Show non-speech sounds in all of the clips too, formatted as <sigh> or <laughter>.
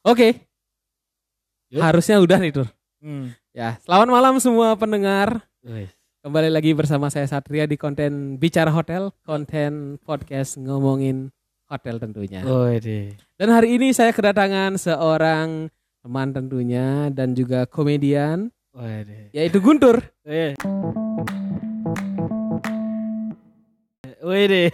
Oke. Yuk. Harusnya udah nih Tur. Hmm. Ya, selamat malam semua pendengar. Wih. Kembali lagi bersama saya Satria di konten Bicara Hotel, konten podcast ngomongin hotel tentunya. Wih. Dan hari ini saya kedatangan seorang teman tentunya dan juga komedian Wih. yaitu Guntur. Wih. Wih deh.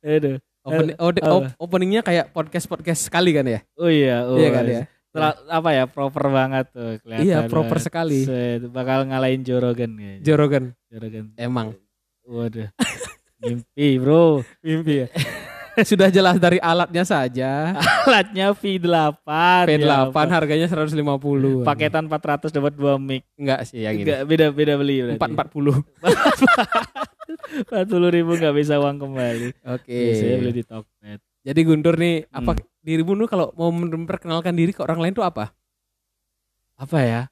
Aduh. Open- ode- Apa? op- openingnya kayak podcast-podcast sekali kan ya? Oh iya, oh, Iya kan ya? Terla- apa ya proper banget tuh kelihatan. Iya, proper banget. sekali. Set, bakal ngalahin Jorogen kayaknya. Jorogen. Jorogen. Emang. Waduh. Mimpi, Bro. <laughs> Mimpi ya. <laughs> Sudah jelas dari alatnya saja. <laughs> Alatnya V8. P8 ya harganya 150. Paketan 400 dapat 2 mic. enggak sih yang ini. Enggak, beda-beda beli berarti. 440. 40 ribu nggak bisa uang kembali. Oke. Biasanya beli di Tokped. Jadi Guntur nih, apa Hmm. dirimu nu kalau mau memperkenalkan diri ke orang lain tuh apa? Apa ya?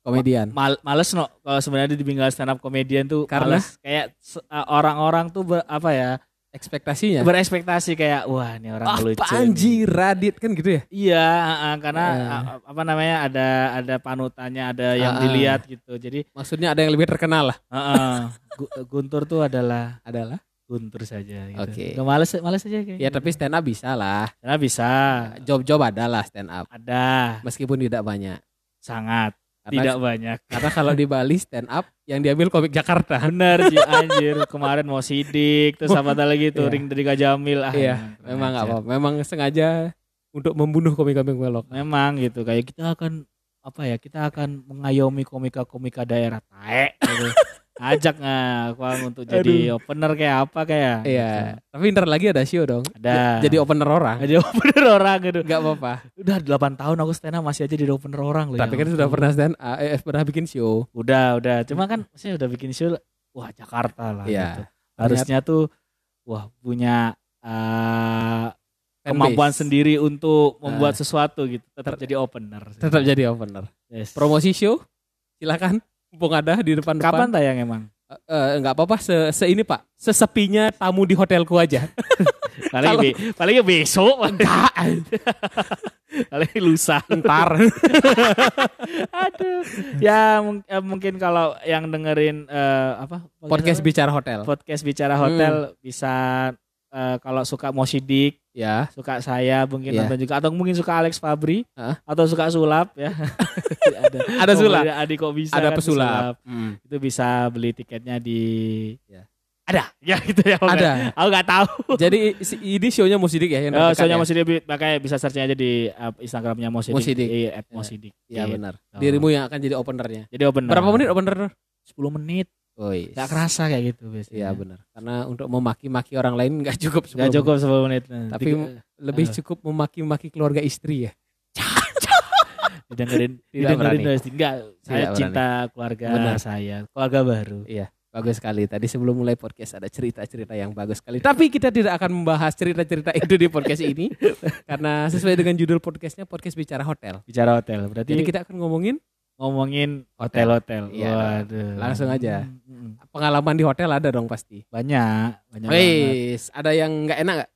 Komedian. Mal males no kalau sebenarnya dibilang stand up comedian tuh Karena? males. kayak uh, orang-orang tuh ber- apa ya? Ekspektasinya. Berekspektasi kayak wah ini orang lucu. Apa nih." anjir Radit kan gitu ya? Iya, uh, karena uh, apa namanya ada ada panutannya, ada yang Ah, ah. dilihat gitu. Jadi Maksudnya ada yang lebih terkenal lah. uh, uh, Gu- Guntur tuh adalah Adalah. Guntur saja gitu. Oke. Nggak males males aja kayak. Ya gitu. tapi stand up bisa lah. Karena bisa. Job-job ada lah stand up. Ada Meskipun tidak banyak. sangat Karena, tidak banyak. karena kalau di Bali stand up yang diambil komik Jakarta. Bener Ji, <laughs> anjir kemarin mau sidik terus apa lagi tuh Iya. ring dari Kak Jamil ah iya, kurang memang nggak apa-apa. Memang sengaja untuk membunuh komik-komik melok. memang gitu kayak kita akan apa ya kita akan mengayomi komika-komika daerah tae gitu. <laughs> ajak nggak aku untuk jadi opener kayak apa kayak Iya. Tapi ntar lagi ada show dong. Ada. Jadi opener orang. jadi opener orang gitu Nggak apa-apa. udah 8 tahun aku stand up masih aja jadi opener orang loh Tapi ya kan sudah pernah stand up, eh, pernah bikin show. udah udah cuma kan saya udah bikin show wah Jakarta lah Iya. gitu. harusnya tuh wah punya Fan kemampuan base. sendiri untuk membuat Ah. sesuatu gitu tetap jadi opener Tetap jadi opener. Yes. Promosi show, silakan. Mumpung ada di depan-depan. kapan tayang emang? Eh, nggak apa-apa se, se ini pak. Sesepinya tamu di hotelku aja. <laughs> Paling be- paling ya besok. <laughs> Paling lusa. Ntar. <laughs> Aduh. Ya mung- eh, mungkin kalau yang dengerin eh, apa? Podcast apa? bicara hotel. Podcast bicara hotel bisa eh, kalau suka mau sidik ya. suka saya mungkin Iya. nonton juga. Atau mungkin suka Alex Fabri Hah? atau suka sulap ya ada <laughs> Ada sulap? Adi kok bisa ada kan pesulap Hmm. itu bisa beli tiketnya di Ya. ada <laughs> ya gitu ya nggak- ada aku nggak tahu jadi ini shownya Musidik ya yang Oh, terdekat soalnya ya? Mosidik makanya bisa searching aja di uh, Instagramnya Mosidik. Mosidik. Iya, at Ya. Mosidik. ya Gitu. benar dirimu yang akan jadi openernya Jadi open. berapa menit opener 10 menit. oh Gak kerasa kayak gitu biasanya. Iya benar karena untuk memaki-maki orang lain nggak cukup Gak 10 cukup 10 menit. Nah, Tapi tiga- lebih Apa? cukup memaki-maki keluarga istri ya didengerin Tidak didengerin berani. terus. Enggak, saya Tidak cinta keluarga Benar. saya, keluarga baru. Iya, bagus sekali. Tadi sebelum mulai podcast ada cerita-cerita yang bagus sekali. Tapi kita tidak akan membahas cerita-cerita itu di podcast ini <laughs> karena sesuai dengan judul podcastnya podcast bicara hotel. Bicara hotel. Berarti Jadi kita akan ngomongin ngomongin hotel-hotel. Iya. Waduh. Langsung aja. Pengalaman di hotel ada dong pasti. Banyak, banyak. Wis, ada yang nggak enak nggak?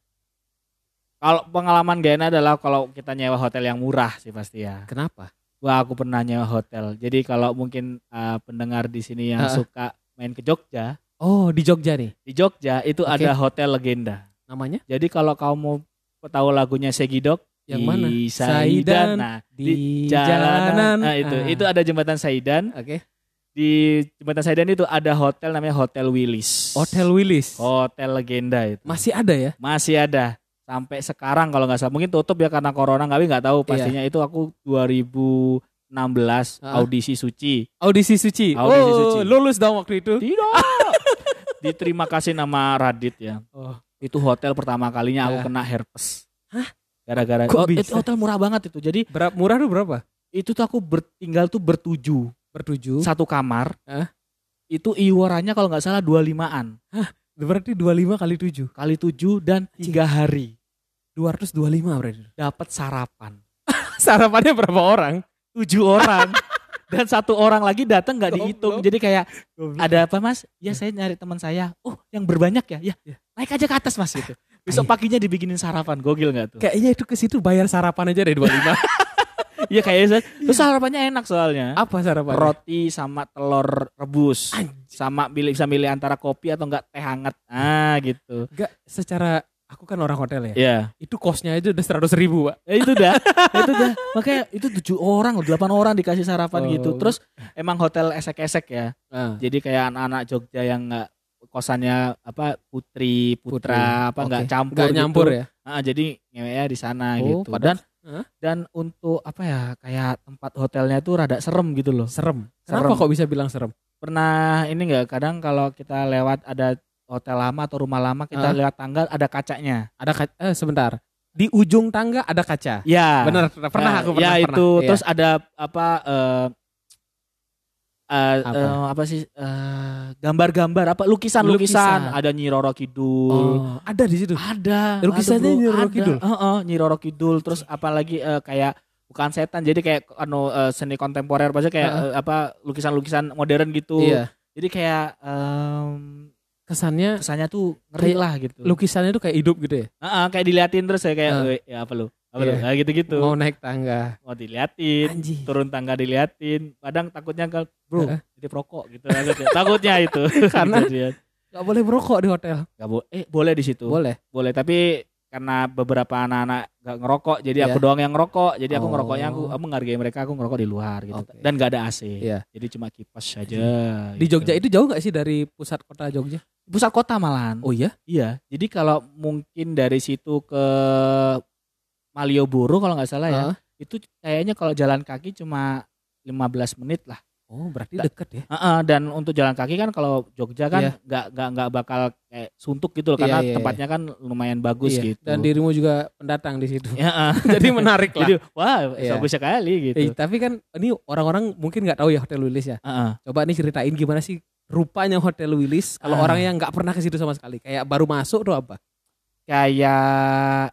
Kalau pengalaman gak enak adalah kalau kita nyewa hotel yang murah sih pasti ya. Kenapa? Wah, aku pernah nyewa hotel. Jadi kalau mungkin uh, pendengar di sini yang Ha-ha. suka main ke Jogja, Oh, di Jogja nih. di Jogja itu Oke. ada hotel legenda. Namanya? Jadi kalau kamu mau tahu lagunya Segidok, Yang di mana? Saidan. Nah, di, di jalanan. Nah, itu Ah. itu ada jembatan Saidan. Oke. Di jembatan Saidan itu ada hotel namanya Hotel Willis. Hotel Willis. Hotel legenda itu. Masih ada ya? Masih ada sampai sekarang kalau nggak salah. Mungkin tutup ya karena corona, tapi nggak tahu pastinya itu aku 2016 Ah. audisi suci. Audisi suci. Audisi oh, suci. lulus dong waktu itu. Tidak. <laughs> Diterima kasih nama Radit ya. Oh. Itu hotel pertama kalinya aku Ah. kena herpes. Gara-gara Kok oh, itu hotel murah banget itu. Jadi Berapa murah tuh berapa? itu tuh aku tinggal tuh bertujuh Bertujuh. satu kamar. Hah? Itu iurannya kalau nggak salah 25-an Berarti 25 kali 7. kali tujuh dan tiga hari 225 berarti. dapat sarapan. <laughs> Sarapannya berapa orang? Tujuh orang <laughs> dan satu orang lagi datang nggak dihitung. Goblok. Jadi kayak ada apa mas? Ya saya nyari teman saya. Oh yang berbanyak ya? Ya naik aja ke atas mas gitu. <laughs> Besok paginya dibikinin sarapan, gokil nggak tuh? Kayaknya itu ke situ bayar sarapan aja deh 25. Iya kayaknya. Terus sarapannya enak soalnya. Apa sarapan? Roti sama telur rebus. Sama pilih bisa milih antara kopi atau enggak teh hangat. Ah gitu. Enggak secara aku kan orang hotel ya. Iya. Itu kosnya aja udah seratus ribu, Pak. Ya itu dah. <laughs> itu dah. Makanya itu tujuh orang, delapan orang dikasih sarapan Oh. gitu. Terus emang hotel esek-esek ya. Ah. Jadi kayak anak-anak Jogja yang enggak kosannya apa putri putra Putri. apa enggak Oke. campur Nggak gitu. nyampur ya. Ah, jadi ngeweknya di sana Oh, gitu. padahal- Dan untuk apa ya kayak tempat hotelnya tuh rada serem gitu loh. Serem. Kenapa Serem. kok bisa bilang serem? Pernah ini enggak kadang kalau kita lewat ada hotel lama atau rumah lama kita Ah. lewat tangga ada kacanya. Ada kaca, eh sebentar. Di ujung tangga ada kaca. Ya. Benar, pernah Ya, aku pernah. ya pernah. itu Iya. terus ada apa eh eh, Apa? eh, apa sih eh, gambar-gambar apa lukisan-lukisan Lukisan. ada Nyi Roro Kidul Oh, ada di situ. ada Lukisannya Nyi Roro. Kidul? Heeh, Nyi Roro Kidul terus apalagi eh, kayak bukan setan jadi kayak anu eh, seni kontemporer maksudnya kayak Heeh. eh, apa lukisan-lukisan modern gitu Iya. jadi kayak em, Kesannya kesannya tuh ngeri lah gitu lukisannya tuh kayak hidup gitu ya. Heeh, kayak diliatin terus ya kayak. "Weh, ya apa lu apa Iya. lu Nah, gitu-gitu Mau naik tangga. mau diliatin Anjing. turun tangga diliatin kadang takutnya kan bro Heeh. jadi perokok gitu takutnya, itu <laughs> Karena? Kejadian. Gak boleh merokok di hotel. Nggak bo- eh boleh di situ Boleh. boleh tapi karena beberapa anak-anak gak ngerokok jadi Iya. aku doang yang ngerokok jadi aku Oh. ngerokoknya aku, aku menghargai mereka aku ngerokok di luar gitu Oke. dan gak ada AC Iya. jadi cuma kipas saja Di gitu. Jogja itu jauh gak sih dari pusat kota Jogja? pusat kota malahan Oh iya? iya jadi kalau mungkin dari situ ke Malioboro kalau nggak salah ya itu kayaknya kalau jalan kaki cuma 15 menit lah Oh berarti Da- deket ya? Heeh, dan untuk jalan kaki kan kalau Jogja kan Iya. nggak nggak nggak bakal kayak suntuk gitu loh Iya, karena iya, iya. tempatnya kan lumayan bagus Iya. gitu. Dan dirimu juga pendatang di situ. Ya, heeh. <laughs> Jadi menarik lah. Jadi wah Iya. bagus sekali gitu. Eh, tapi kan ini orang-orang mungkin nggak tahu ya Hotel Willis ya. Heeh. Coba nih ceritain gimana sih rupanya Hotel Willis kalau Ah. orang yang nggak pernah ke situ sama sekali. Kayak baru masuk tuh apa? Kayak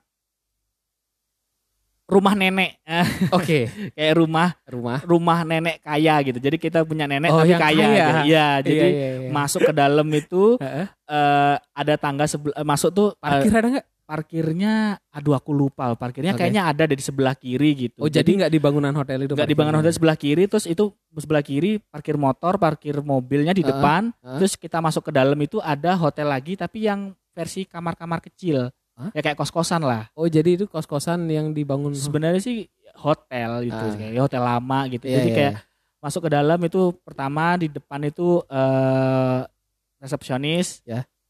rumah nenek, <laughs> Oke, kayak rumah rumah. rumah nenek kaya gitu. Jadi kita punya nenek Oh, tapi kaya. kaya. gitu. Iya, jadi Iya, iya, iya. masuk ke dalam itu <laughs> eh, ada tangga sebelah masuk tuh eh, Parkir ada nggak? parkirnya aduh aku lupa parkirnya Oke. kayaknya ada dari sebelah kiri gitu. Oh jadi nggak di bangunan hotel itu? nggak di bangunan hotel sebelah kiri terus itu sebelah kiri parkir motor parkir mobilnya di Heeh, depan heeh. terus kita masuk ke dalam itu ada hotel lagi tapi yang versi kamar-kamar kecil Hah? ya kayak kos-kosan lah Oh jadi itu kos-kosan yang dibangun. sebenarnya sih hotel gitu Ah. kayak hotel lama gitu Iya, jadi iya, kayak iya. masuk ke dalam itu pertama di depan itu eh resepsionis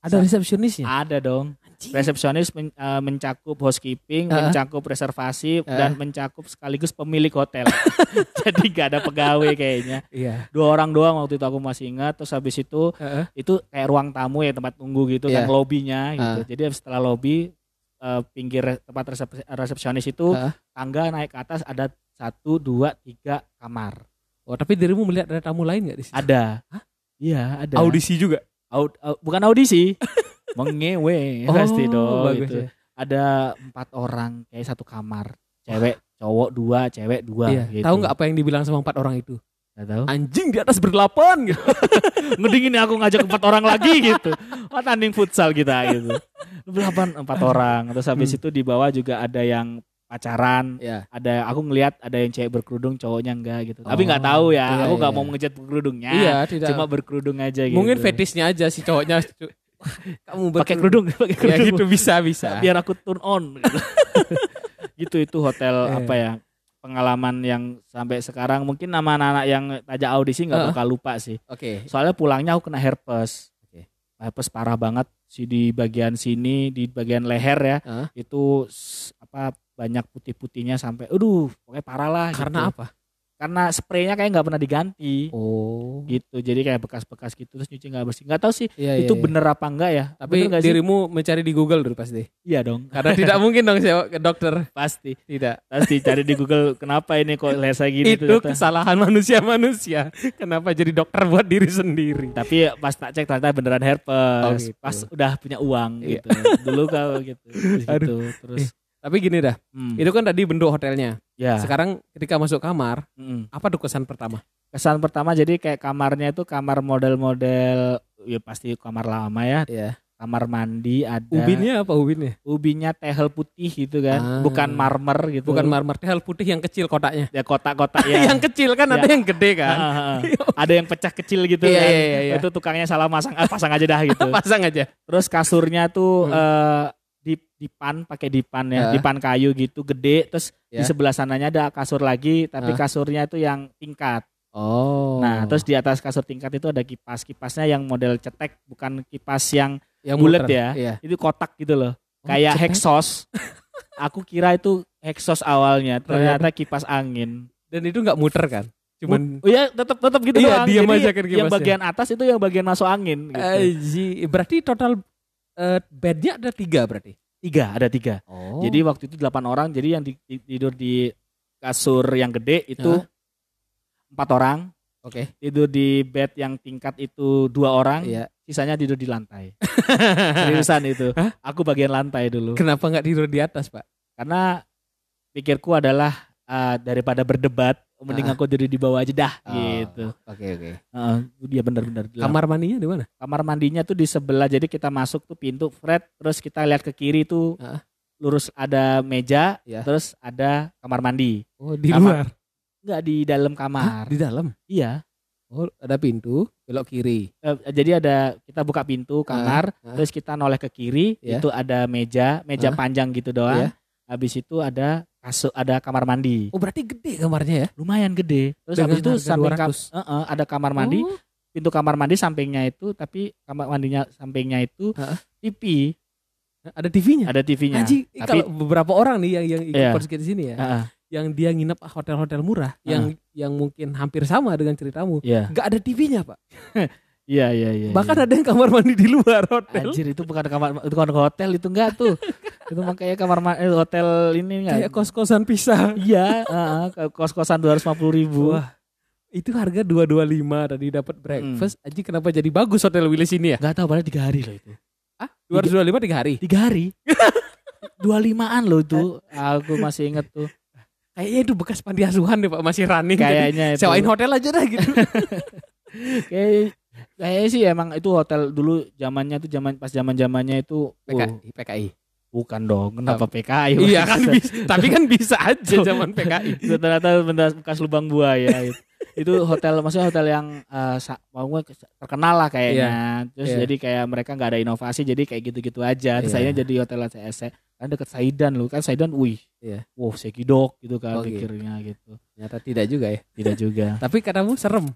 ada resepsionisnya. ada dong Anjing. resepsionis men- eh, mencakup housekeeping, Heeh. mencakup reservasi Heeh. dan mencakup sekaligus pemilik hotel. <laughs> Jadi gak ada pegawai kayaknya. Iya. Dua orang doang waktu itu aku masih ingat. Terus habis itu Heeh. itu kayak ruang tamu ya tempat tunggu gitu Iya. kan lobbynya gitu. Heeh. Jadi setelah lobby eh, pinggir tempat resep- resepsionis itu Heeh. tangga naik ke atas ada satu dua tiga kamar. Oh tapi dirimu melihat ada tamu lain nggak di situ? Ada. Hah? Iya ada. Audisi juga. Aud- au- bukan audisi. <laughs> Mengewe pasti dong. bagus gitu. ya. ada empat orang kayak satu kamar cewek cowok dua cewek dua Iya. gitu. Tahu nggak apa yang dibilang sama empat orang itu? Tahu Anjing di atas berdelapan gitu. <laughs> ngedingin aku ngajak empat orang lagi gitu oh, tanding futsal kita gitu berapa empat orang terus habis Hmm. itu di bawah juga ada yang pacaran ya. ada aku ngelihat ada yang cewek berkerudung cowoknya enggak gitu tapi Oh, nggak tahu ya iya, aku nggak iya. mau mengejat berkerudungnya Iya tidak. cuma berkerudung aja gitu Mungkin fetisnya aja si cowoknya. <laughs> Kamu pakai kerudung <laughs> pakai Ya kerudung gitu bisa bisa. biar aku turn on gitu. gitu itu hotel Iya. apa ya pengalaman yang sampai sekarang mungkin nama anak-anak yang tajak audisi nggak Heeh. bakal lupa sih Oke. soalnya pulangnya aku kena herpes Oke. herpes parah banget sih di bagian sini di bagian leher ya Heeh. itu apa banyak putih-putihnya sampai aduh pokoknya parah lah Karena gitu. apa? Karena spraynya kayak nggak pernah diganti Oh. gitu jadi kayak bekas-bekas gitu terus nyuci nggak bersih nggak tahu sih Iya, itu iya, iya. bener apa enggak ya Tapi Bener nggak sih? dirimu mencari di Google dulu pasti. iya dong Karena tidak <laughs> mungkin dong saya ke dokter. pasti Tidak. pasti cari di Google kenapa ini kok saya gini itu ternyata. kesalahan manusia-manusia. Kenapa jadi dokter buat diri sendiri? tapi pas tak cek ternyata beneran herpes Oh, gitu. pas udah punya uang Iya. gitu dulu kau gitu Terus Aduh. gitu terus Tapi gini dah, hmm, itu kan tadi bentuk hotelnya. ya Sekarang ketika masuk kamar, mm. apa tuh kesan pertama? kesan pertama jadi kayak kamarnya itu kamar model-model ya pasti kamar lama ya Iya. kamar mandi, ada Ubinnya apa ubinnya? ubinya tehel putih gitu kan, Ah. bukan marmer gitu. Bukan marmer tehel putih yang kecil kotaknya. ya kotak-kotak ya. <laughs> yang kecil kan ada Ya. yang gede kan. Ah, ah, ah. <laughs> ada yang pecah kecil gitu Iya, kan. iya, iya, iya. Itu tukangnya salah masang, ah, pasang aja dah <laughs> gitu. Pasang aja. Terus kasurnya tuh Hmm. eh, di dipan pakai dipan ya, Ya. dipan kayu gitu gede. Terus di Ya. sebelah sananya ada kasur lagi, tapi Ah. kasurnya itu yang tingkat. Oh. Nah, terus di atas kasur tingkat itu ada kipas. Kipasnya yang model cetek, bukan kipas yang yang bulat ya. Iya. itu kotak gitu loh. Oh, Kayak cetek. hexos. <laughs> Aku kira itu hexos awalnya, ternyata kipas angin. Dan itu nggak muter kan? Cuman Oh iya, tetap tetap gitu Iya, doang. diam Jadi aja kan yang kipasnya. bagian atas itu yang bagian masuk angin gitu. Aji, berarti total eh, bednya ada tiga berarti. Tiga, ada tiga. Oh. Jadi waktu itu delapan orang, jadi yang di- di- tidur di kasur yang gede itu empat orang. oke. Tidur di bed yang tingkat itu dua orang, Iya. sisanya tidur di lantai. <laughs> Seriusan itu. Hah? Aku bagian lantai dulu. Kenapa nggak tidur di atas, Pak? Karena pikirku adalah eh, daripada berdebat, mending Ah. aku tidur di bawah aja dah Oh, gitu. Oke, oke. Heeh, dia benar-benar. Kamar mandinya di mana? kamar mandinya tuh di sebelah jadi kita masuk tuh pintu Fred terus kita lihat ke kiri tuh Heeh. lurus ada meja Ya. terus ada kamar mandi Oh, di Kamar. luar. nggak di dalam Hah? kamar Di dalam. iya Oh, ada pintu belok kiri. Eh, jadi ada kita buka pintu kamar ah. terus kita noleh ke kiri Ya. itu ada meja meja panjang gitu doang Ya. habis itu ada kasur ada kamar mandi Oh, berarti gede kamarnya ya? lumayan gede terus Dengan habis itu samping kam- 200. Eh, eh, ada kamar mandi Oh, pintu kamar mandi sampingnya itu tapi kamar mandinya sampingnya itu Heeh. TV ada TV-nya. ada TV-nya Tapi- kalau beberapa orang nih yang yang ikut Iya. podcast di sini ya, Heeh, yang dia nginep hotel-hotel murah, yang yang mungkin hampir sama dengan ceritamu, iya nggak ada TV-nya, Pak. <laughs> Iya iya iya. Bahkan iya. ada yang kamar mandi di luar hotel. Anjir itu bukan kamar itu bukan hotel itu enggak tuh. <laughs> itu makanya kamar ma- eh, hotel ini enggak. Kayak kos-kosan pisah. Iya, heeh, kos-kosan 250 ribu. Wah, itu harga 225 tadi dapat breakfast. Aji kenapa jadi bagus hotel Willis ini ya? Enggak tahu padahal tiga hari loh itu. Ah, 225 tiga hari. Tiga hari. <laughs> Dua limaan loh itu. Aku masih inget tuh. Kayaknya itu bekas panti asuhan deh Pak, masih running. Kayaknya itu. sewain hotel aja dah gitu. <laughs> Kayak kayaknya sih emang itu hotel dulu zamannya tuh zaman pas zaman zamannya itu uh, PKI, PKI. bukan dong kenapa PKI Iya kan bisa, tapi kan bisa aja zaman PKI. <laughs> ternyata bekas, bekas lubang buaya itu. itu hotel maksudnya hotel yang eh, mau gue terkenal lah kayaknya terus Iya. jadi kayak mereka nggak ada inovasi jadi kayak gitu-gitu aja terus akhirnya jadi hotel ACS kan deket Saidan loh kan Saidan wih Iya. wow sekidok gitu kan Oh, gitu. pikirnya gitu Ternyata tidak juga ya. tidak juga <laughs> Tapi katamu serem.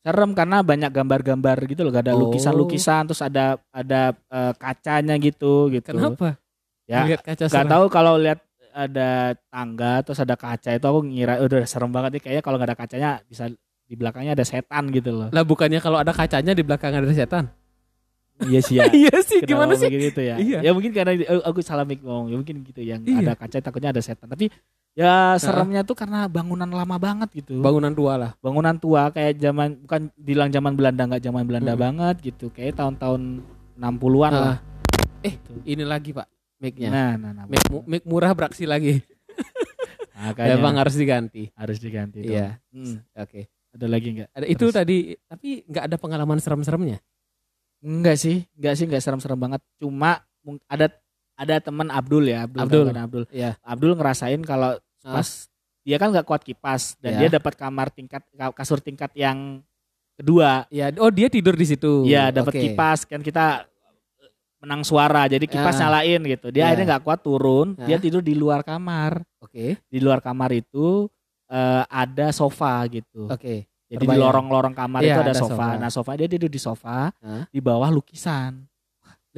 Serem karena banyak gambar-gambar gitu loh gak ada Oh. lukisan-lukisan terus ada ada eh, kacanya gitu gitu Kenapa? ya Lihat kaca nggak serem. tahu kalau lihat ada tangga terus ada kaca itu aku ngira udah serem banget nih kayaknya kalau nggak ada kacanya bisa di belakangnya ada setan gitu loh Lah bukannya kalau ada kacanya di belakang ada setan? iya sih ya <laughs> iya sih, Kenapa gimana sih? begitu ya Iya. ya mungkin karena eh, aku salah mik ngomong ya mungkin gitu yang Iya. ada kaca takutnya ada setan tapi ya seremnya tuh karena bangunan lama banget gitu Bangunan tua lah. bangunan tua kayak zaman bukan bilang zaman Belanda nggak zaman Belanda Mm-mm. banget gitu kayak tahun-tahun 60-an lah Ah. Eh, ini lagi Pak, mic-nya. nah nah nah Mic, mu- mic murah beraksi lagi. <laughs> makanya Emang harus diganti. harus diganti dong. Iya. Hmm, Oke. ada lagi nggak Ada itu Terus. tadi, tapi nggak ada pengalaman serem-seremnya. Enggak sih, enggak sih, enggak serem-serem banget. Cuma ada ada teman Abdul ya, Abdul. Abdul. Abdul. Iya. Abdul ngerasain kalau. Pas dia kan nggak kuat kipas dan Ya. dia dapat kamar tingkat kasur tingkat yang kedua. Ya, oh dia tidur di situ. Iya, dapat Oke. kipas kan kita menang suara jadi kipas Ah. nyalain gitu. Dia Ya. akhirnya nggak kuat turun, dia Ah. tidur di luar kamar. Oke. Di luar kamar itu eh, ada sofa gitu. Oke. Jadi di terbayang. lorong-lorong kamar Iya, itu ada, ada sofa. sofa. Nah, sofa dia tidur di sofa, Hah? di bawah lukisan.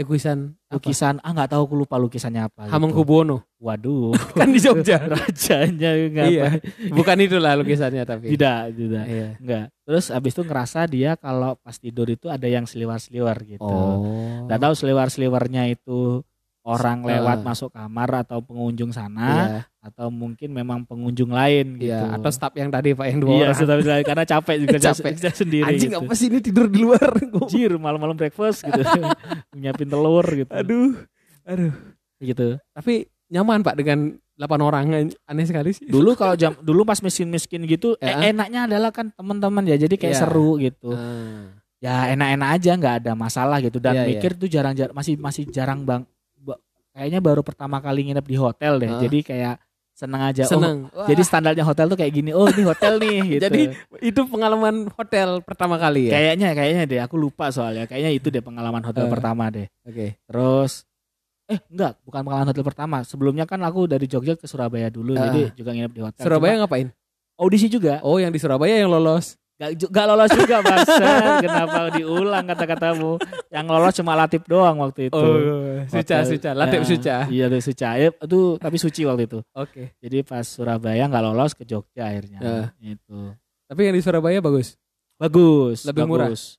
Lukisan apa? lukisan ah nggak tahu aku lupa lukisannya apa gitu. Hamengkubuwono. waduh <laughs> kan di Jogja. <laughs> rajanya nggak iya. apa. Bukan itulah lukisannya tapi. tidak tidak Iya. enggak terus abis itu ngerasa dia kalau pas tidur itu ada yang seliwar-seliwar gitu Oh. nggak tahu seliwar-seliwarnya itu orang lewat masuk kamar atau pengunjung sana Iya. Atau mungkin memang pengunjung lain gitu Iya, atau staff yang tadi Pak yang dua iya orang. karena capek juga <laughs> Capek. dia sendiri Anjing gitu. apa sih ini tidur di luar? <laughs> Anjir malam-malam breakfast gitu <laughs> nyiapin telur gitu aduh. Aduh. gitu Tapi nyaman Pak dengan 8 orang aneh sekali sih. dulu kalau jam dulu pas miskin-miskin gitu Ya. eh, enaknya adalah kan teman-teman ya jadi kayak Iya. seru gitu Ah. ya enak-enak aja nggak ada masalah gitu dan Iya, iya. mikir tuh jarang jarang masih masih jarang bang ba- kayaknya baru pertama kali nginep di hotel deh Ah. jadi kayak seneng aja oh Seneng. jadi standarnya hotel tuh kayak gini oh ini hotel nih <laughs> gitu Jadi itu pengalaman hotel pertama kali ya. kayaknya kayaknya deh aku lupa soalnya kayaknya itu deh pengalaman hotel Eh. pertama deh Oke. terus eh enggak bukan pengalaman hotel pertama sebelumnya kan aku dari Jogja ke Surabaya dulu Ah. jadi juga nginep di hotel Surabaya Cuma ngapain? audisi juga Oh, yang di Surabaya yang lolos. Gak, gak lolos juga masa <laughs> kenapa diulang kata-katamu yang lolos cuma Latif doang waktu itu suca, Hotel- suca, latih Ya, suca. iya tuh suca Ya, itu tapi suci waktu itu Oke. jadi pas Surabaya nggak lolos ke Jogja akhirnya Ya. itu Tapi yang di Surabaya bagus. bagus Lebih murah? bagus.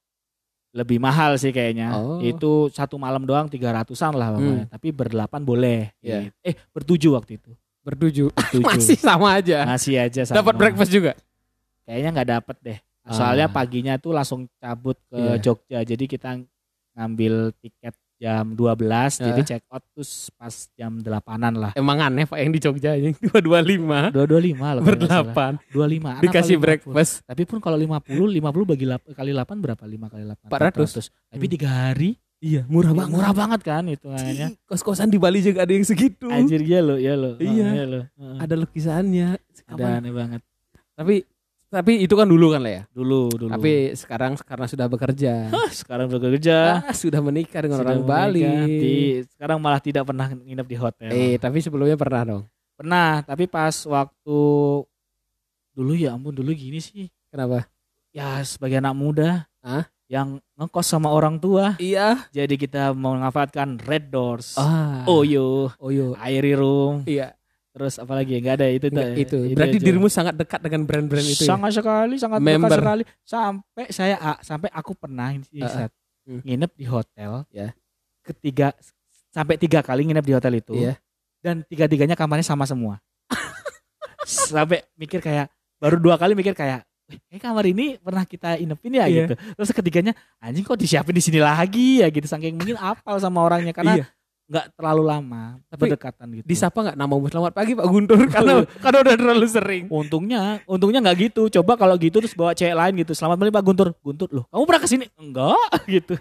lebih mahal sih kayaknya Oh. itu satu malam doang tiga ratusan lah pokoknya tapi berdelapan boleh Iya. Gitu. eh bertujuh waktu itu Bertujuh. <laughs> Bertujuh. Masih sama aja. masih aja sama. Dapat breakfast juga. kayaknya nggak dapet deh soalnya Ah. paginya tuh langsung cabut ke Iya. Jogja jadi kita ngambil tiket jam 12 jadi Ah. check out terus pas jam 8-an lah Emang aneh Pak yang di Jogja yang 225 225 loh berdelapan 25 Anak dikasih apa 50? breakfast. tapi pun kalau 50 50 bagi lap- kali 8 berapa 5 kali 8 400. tapi Hmm. tiga hari Iya, murah banget. murah banget kan hitungannya Ih, Kos-kosan di Bali juga ada yang segitu. anjir ya lo ya lo Iya. Oh, lo Heeh. Ada lukisannya. ada aneh banget Tapi tapi itu kan dulu kan lah ya. dulu dulu Tapi sekarang karena sudah bekerja, Hah, sekarang bekerja ah, sudah menikah dengan sudah orang Bali. menikah, di- sekarang malah tidak pernah nginep di hotel Eh, tapi sebelumnya pernah dong. pernah tapi pas waktu dulu ya ampun dulu gini sih Kenapa? ya sebagai anak muda Hah? yang ngekos sama orang tua Iya. jadi kita memanfaatkan red doors Ah. oyo oh yo. airy room Iya. Terus apa lagi nggak ada itu Enggak, tuh, itu. Berarti aja. dirimu sangat dekat dengan brand-brand itu ya? sangat sekali sangat Member. dekat sekali sampai saya sampai aku pernah ini. Sat, Hmm. nginep di hotel Ya. ketiga sampai tiga kali nginep di hotel itu Iya. dan tiga tiganya kamarnya sama semua <laughs> sampai mikir kayak baru dua kali mikir kayak "Wih, kayak kamar ini pernah kita inepin ya Iya. gitu terus ketiganya anjing kok disiapin di sini lagi ya gitu saking mungkin apal sama orangnya karena Iya. Nggak terlalu lama Tapi berdekatan gitu Disapa nggak namamu selamat pagi Pak Guntur karena <laughs> karena udah terlalu sering. Untungnya, untungnya nggak gitu. Coba kalau gitu terus bawa cewek lain gitu. Selamat malam Pak Guntur. Guntur loh, kamu pernah ke sini? Enggak, <laughs> gitu.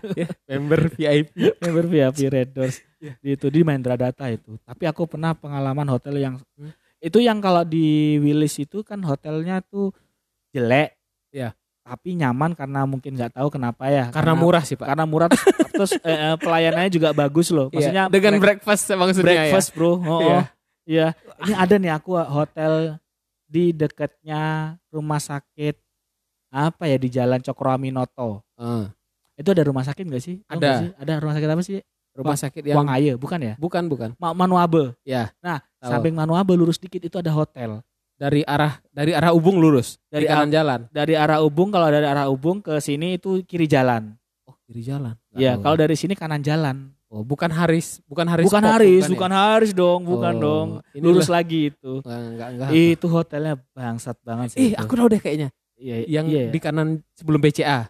Member VIP. <laughs> Member VIP Red Doors. Iya. Itu di Mahendra Data itu. Tapi aku pernah pengalaman hotel yang Hmm. itu yang kalau di Willis itu kan hotelnya tuh jelek. Iya. Tapi nyaman karena mungkin nggak tahu kenapa ya. Karena murah sih Pak. Karena murah terus, <laughs> terus eh, eh, pelayanannya juga bagus loh. Maksudnya Iya, dengan break- breakfast maksudnya breakfast bro. Oh, Iya. oh. Iya. Ini ada nih aku hotel di dekatnya rumah sakit apa ya di Jalan Cokroaminoto. ya. Ah, Itu ada rumah sakit gak sih? Ada. sih? Ada rumah sakit apa sih? rumah sakit yang Wang Aye, bukan ya? bukan bukan. Ma Manuabe. Ya, Nah, tahu. samping Manuabe lurus dikit itu ada hotel. Dari arah dari arah Ubung lurus Dari dari kanan jalan. Dari arah Ubung kalau dari arah Ubung ke sini itu kiri jalan. Oh, kiri jalan. Iya, tahu. kalau dari sini kanan jalan. oh, bukan Haris, bukan Haris. bukan Pop, Haris, ya? bukan Haris dong, bukan Oh, dong. ini Lurus lah. lagi itu. Enggak, enggak, enggak. Itu hotelnya bangsat banget sih. Ih, aku tahu deh kayaknya. Iya, Yang iya. di kanan sebelum BCA.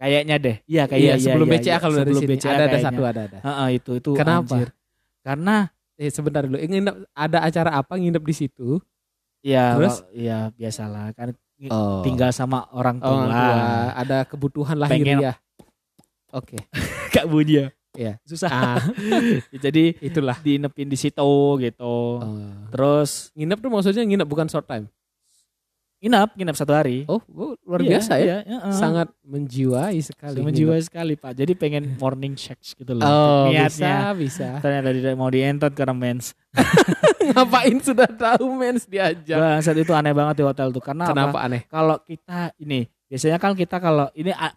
Kayaknya deh. Iya kayak Iya, iya, sebelum iya, BCA iya. kalau dari Sebelum sini BCA ada ada satu ada ada. Heeh, itu itu. Kenapa? anjir. Karena Eh sebentar dulu. Nginep ada acara apa nginep di situ? Ya Terus? ya biasalah kan Oh. tinggal sama orang tua. orang tua, ada kebutuhan lahiriah. Oke. <laughs> Gak bunyi ya. Iya. Susah. Ah, <laughs> Jadi itulah. diinepin di situ gitu. Oh. Terus Nginep tuh maksudnya nginep bukan short time. Nginep, nginep satu hari. Oh, luar Iya, biasa ya. iya, heeh. Sangat menjiwai sekali. menjiwai sekali Pak. Jadi pengen morning sex gitu loh. Oh, Niatnya. bisa, bisa. Ternyata tidak mau dientot karena mens. <laughs> Ngapain sudah tahu mens diajak? Bangsat itu aneh banget di hotel tuh. Karena apa? Kenapa aneh? kalau kita ini biasanya kan kita kalau ini a-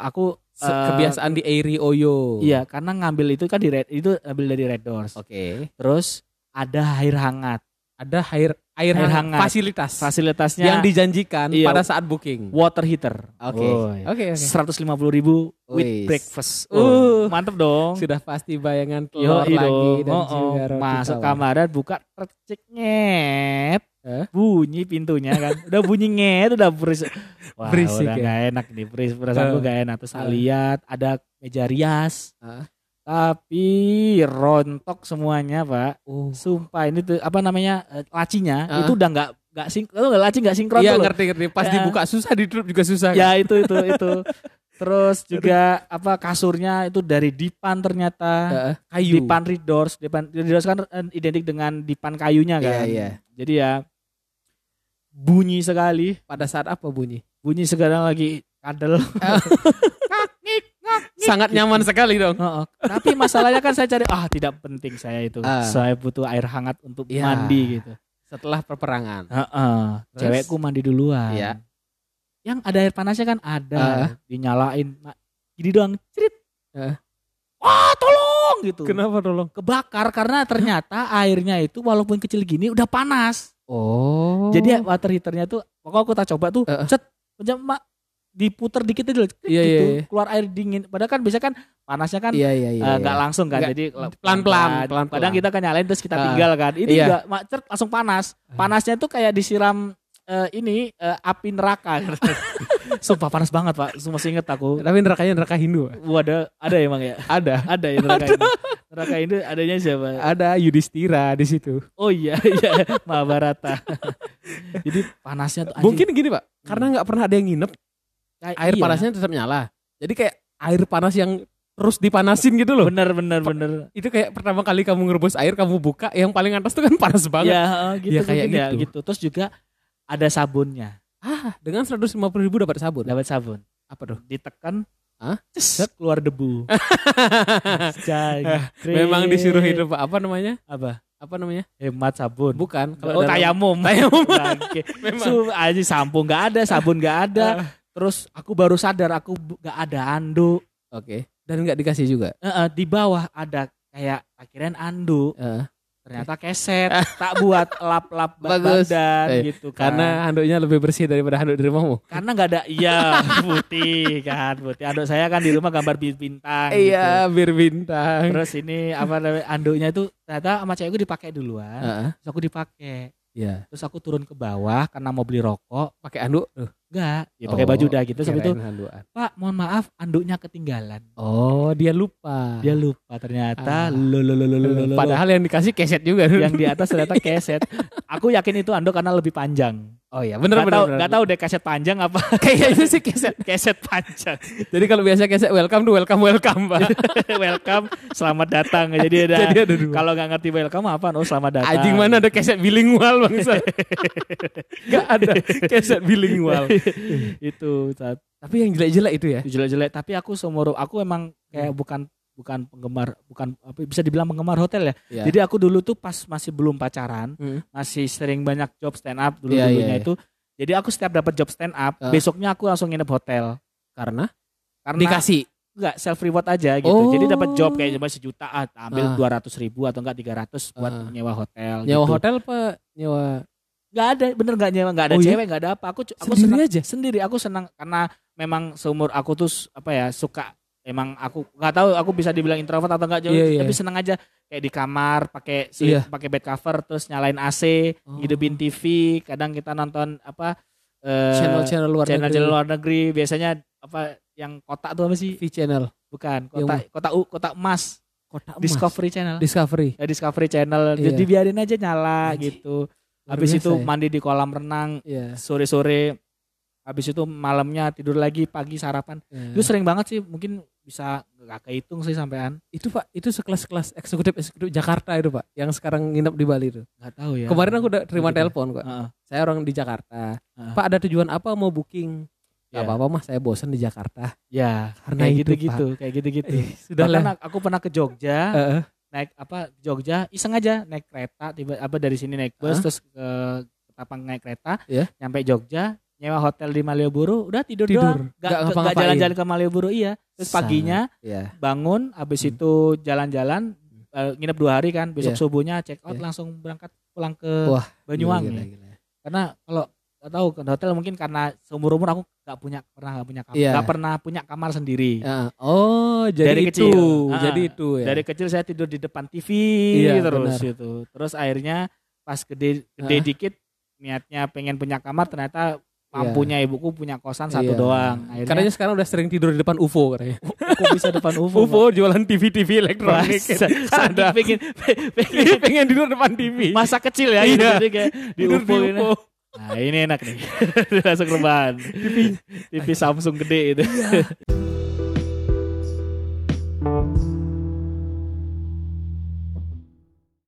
aku Se- eh, Kebiasaan di Airy Oyo. iya karena ngambil itu kan di red itu ambil dari red doors Oke. terus ada air hangat Ada air air, Air hangat. fasilitas fasilitasnya yang dijanjikan Iya. pada saat booking. water heater Oke. Oke, seratus lima puluh ribu with Wis. breakfast Uh. oh, mantep dong Sudah pasti bayangan Yo, telur lagi dong. dan Oh, oh. masuk kamar buka tercek ngep Eh? bunyi pintunya kan udah bunyi nget udah berisik <laughs> wah Berisik udah ya? nggak enak nih beris perasaanku Eh. nggak enak terus Eh. lihat ada meja rias Ah. Tapi rontok semuanya pak Oh. sumpah ini tuh apa namanya eh, lacinya Ah. itu udah nggak nggak sing itu nggak laci nggak sinkron Iya ngerti ngerti. Pas Ya. dibuka susah ditutup juga susah. ya kan? itu itu itu Terus juga apa kasurnya itu dari dipan ternyata. Heeh, kayu. Dipan Ridors, dipan Ridors kan eh, identik dengan dipan kayunya Iya, kan. iya. Jadi ya bunyi sekali, Pada saat apa bunyi? bunyi sekarang lagi kadel. <laughs> Sangat nyaman sekali dong. Heeh. Tapi masalahnya kan saya cari ah tidak penting saya itu. Ah. Saya butuh air hangat untuk Iya. mandi gitu. Setelah perperangan. Heeh. Terus? Cewekku mandi duluan. Iya. Yang ada air panasnya kan ada. Ah. Dinyalain. Ma- Gini doang. Cerit. Ah. Wah tolong gitu. Kenapa tolong? Kebakar karena ternyata airnya itu walaupun kecil gini udah panas. Oh. Jadi water heaternya tuh pokoknya aku tak coba tuh. Heeh. Cet. Macam diputer dikit aja dulu, Iya, gitu. iya, iya. Keluar air dingin. Padahal kan biasa kan panasnya kan Iya iya iya. Eh, nggak iya. langsung kan Nggak, jadi pelan-pelan, pelan-pelan. kadang kita kan nyalain terus kita Ah. tinggal kan ini Iya. enggak macet langsung panas panasnya tuh kayak disiram eh, ini eh, api neraka <laughs> sumpah panas banget pak semua inget aku Tapi nerakanya neraka Hindu. Wah, ada ada emang ya <laughs> Ada. ada ya neraka ini neraka ini adanya siapa Ada Yudhistira di situ. oh iya iya Mahabharata <laughs> jadi panasnya tuh anjing. Mungkin gini pak, karena nggak pernah ada yang nginep, air iya. panasnya tetap nyala. Jadi kayak air panas yang terus dipanasin gitu loh. bener bener bener Itu kayak pertama kali kamu ngerebus air, kamu buka, yang paling atas tuh kan panas banget. ya eh, gitu Ya, kayak ya, gitu. gitu terus juga ada sabunnya Ah, dengan 150 ribu dapat sabun. dapat sabun Apa tuh? ditekan Hah? Keluar debu <laughs> Jangkrik. Memang disuruh hidup apa namanya? apa Apa namanya? hemat sabun Bukan. oh dalam- tayamum Tayamum. <laughs> Memang. Su, aja sampo nggak ada sabun nggak ada terus aku baru sadar aku nggak ada anduk Oke. Dan nggak dikasih juga. Eh, eh, di bawah ada kayak akhiran anduk Eh, ternyata keset tak buat <laughs> lap-lap Bagus. badan Eh, gitu kan karena handuknya lebih bersih daripada handuk di rumahmu. karena nggak ada iya <laughs> putih kan putih anduk saya kan di rumah gambar bi- bintang Iya, gitu. bir bintang. terus ini apa namanya anduknya itu ternyata sama cewekku dipakai duluan Heeh. terus aku dipakai Iya. terus aku turun ke bawah karena mau beli rokok Pakai anduk. Tuh, enggak ya pakai Oh, baju udah gitu sampai itu kirain handukan. pak mohon maaf anduknya ketinggalan Oh, dia lupa. dia lupa ternyata Ah. lo lo lo lo lo lo. Padahal yang dikasih keset juga. yang di atas ternyata <laughs> keset aku yakin itu anduk karena lebih panjang Oh iya, bener nggak bener. tahu bener. tahu deh keset panjang apa <laughs> Kayaknya sih keset. <laughs> keset panjang Jadi kalau biasa keset welcome tuh welcome welcome, Pak. welcome selamat datang jadi ada Jadi ada kalau nggak ngerti welcome apa oh selamat datang Anjing mana ada keset bilingual bangsa. Gak ada keset bilingual. <laughs> itu saat Tapi yang jelek-jelek itu ya. jelek-jelek tapi aku seumur aku emang kayak bukan bukan penggemar bukan apa bisa dibilang penggemar hotel ya Iya. jadi aku dulu tuh pas masih belum pacaran Hmm. masih sering banyak job stand up dulu Iya, dulunya iya, iya. itu jadi aku setiap dapat job stand up Ah. besoknya aku langsung nginep hotel Karena karena dikasih. enggak self reward aja gitu Oh. jadi dapat job kayak cuma sejuta ah, ambil Ah. dua ratus ribu atau enggak tiga ratus buat Ah. nyewa hotel Nyewa gitu. hotel apa nyewa nggak ada bener nggak nyewa nggak ada Oh, iya? cewek nggak ada apa aku aku Sendiri senang aja? sendiri aku senang karena memang seumur aku tuh apa ya suka emang aku nggak tahu aku bisa dibilang introvert atau enggak jauh Iya, iya. tapi senang aja kayak di kamar pakai si Iya. pakai bed cover terus nyalain AC Oh. hidupin TV kadang kita nonton apa eh, channel-channel luar channel negeri. channel luar negeri biasanya apa yang kotak tuh apa sih V channel. bukan Yang kotak kotak u kotak emas Kotak emas. Discovery Channel Discovery. ya Discovery Channel Iya. jadi biarin aja nyala Anjing. gitu habis itu ya. mandi di kolam renang Iya. sore-sore habis itu malamnya tidur lagi pagi sarapan iya. itu sering banget sih mungkin bisa gak kehitung sih sampean itu Pak, itu sekelas-kelas eksekutif eksekutif Jakarta itu Pak, yang sekarang nginep di Bali itu. nggak tahu ya Kemarin aku udah terima telepon kok. Heeh. Saya orang di Jakarta. Heeh. Pak ada tujuan apa mau booking? Gak Ya. apa-apa mah saya bosan di Jakarta. ya Karena kayak itu, gitu-gitu kayak gitu-gitu <laughs> Eh, sudah lah. ak- aku pernah ke Jogja Heeh. Naik apa Jogja iseng aja naik kereta tiba apa dari sini naik bus Hah? terus ke Ketapang naik kereta Iya. nyampe Jogja nyewa hotel di Malioboro udah tidur, Tidur. doang Nggak gak, gak, ngapa-ngapain. jalan-jalan ke Malioboro iya terus paginya Iya. bangun habis Hmm. itu jalan-jalan eh, nginep dua hari kan besok Iya. subuhnya check out Iya. langsung berangkat pulang ke Wah, Banyuwangi Gila, gila, gila. karena kalau nggak tahu ke hotel mungkin karena seumur umur aku nggak punya pernah nggak punya kamar Iya. nggak pernah punya kamar sendiri Ya, Oh, jadi Dari itu. kecil. Ah, Jadi itu ya. dari kecil saya tidur di depan TV Iya, terus benar. itu terus akhirnya pas gede gede Ah. dikit niatnya pengen punya kamar ternyata mampunya ibuku punya kosan satu Iya. doang akhirnya Katanya sekarang udah sering tidur di depan UFO katanya. aku bisa depan UFO UFO <laughs> jualan TV-TV elektronik. Masa- saking Ada. pengen pengen <laughs> pengen tidur depan TV. masa kecil ya Iya. Jadi kayak di Tidur UFO ini. Nah ini enak nih. <laughs> Langsung rebahan. TV, TV Samsung gede itu. Bye. <laughs>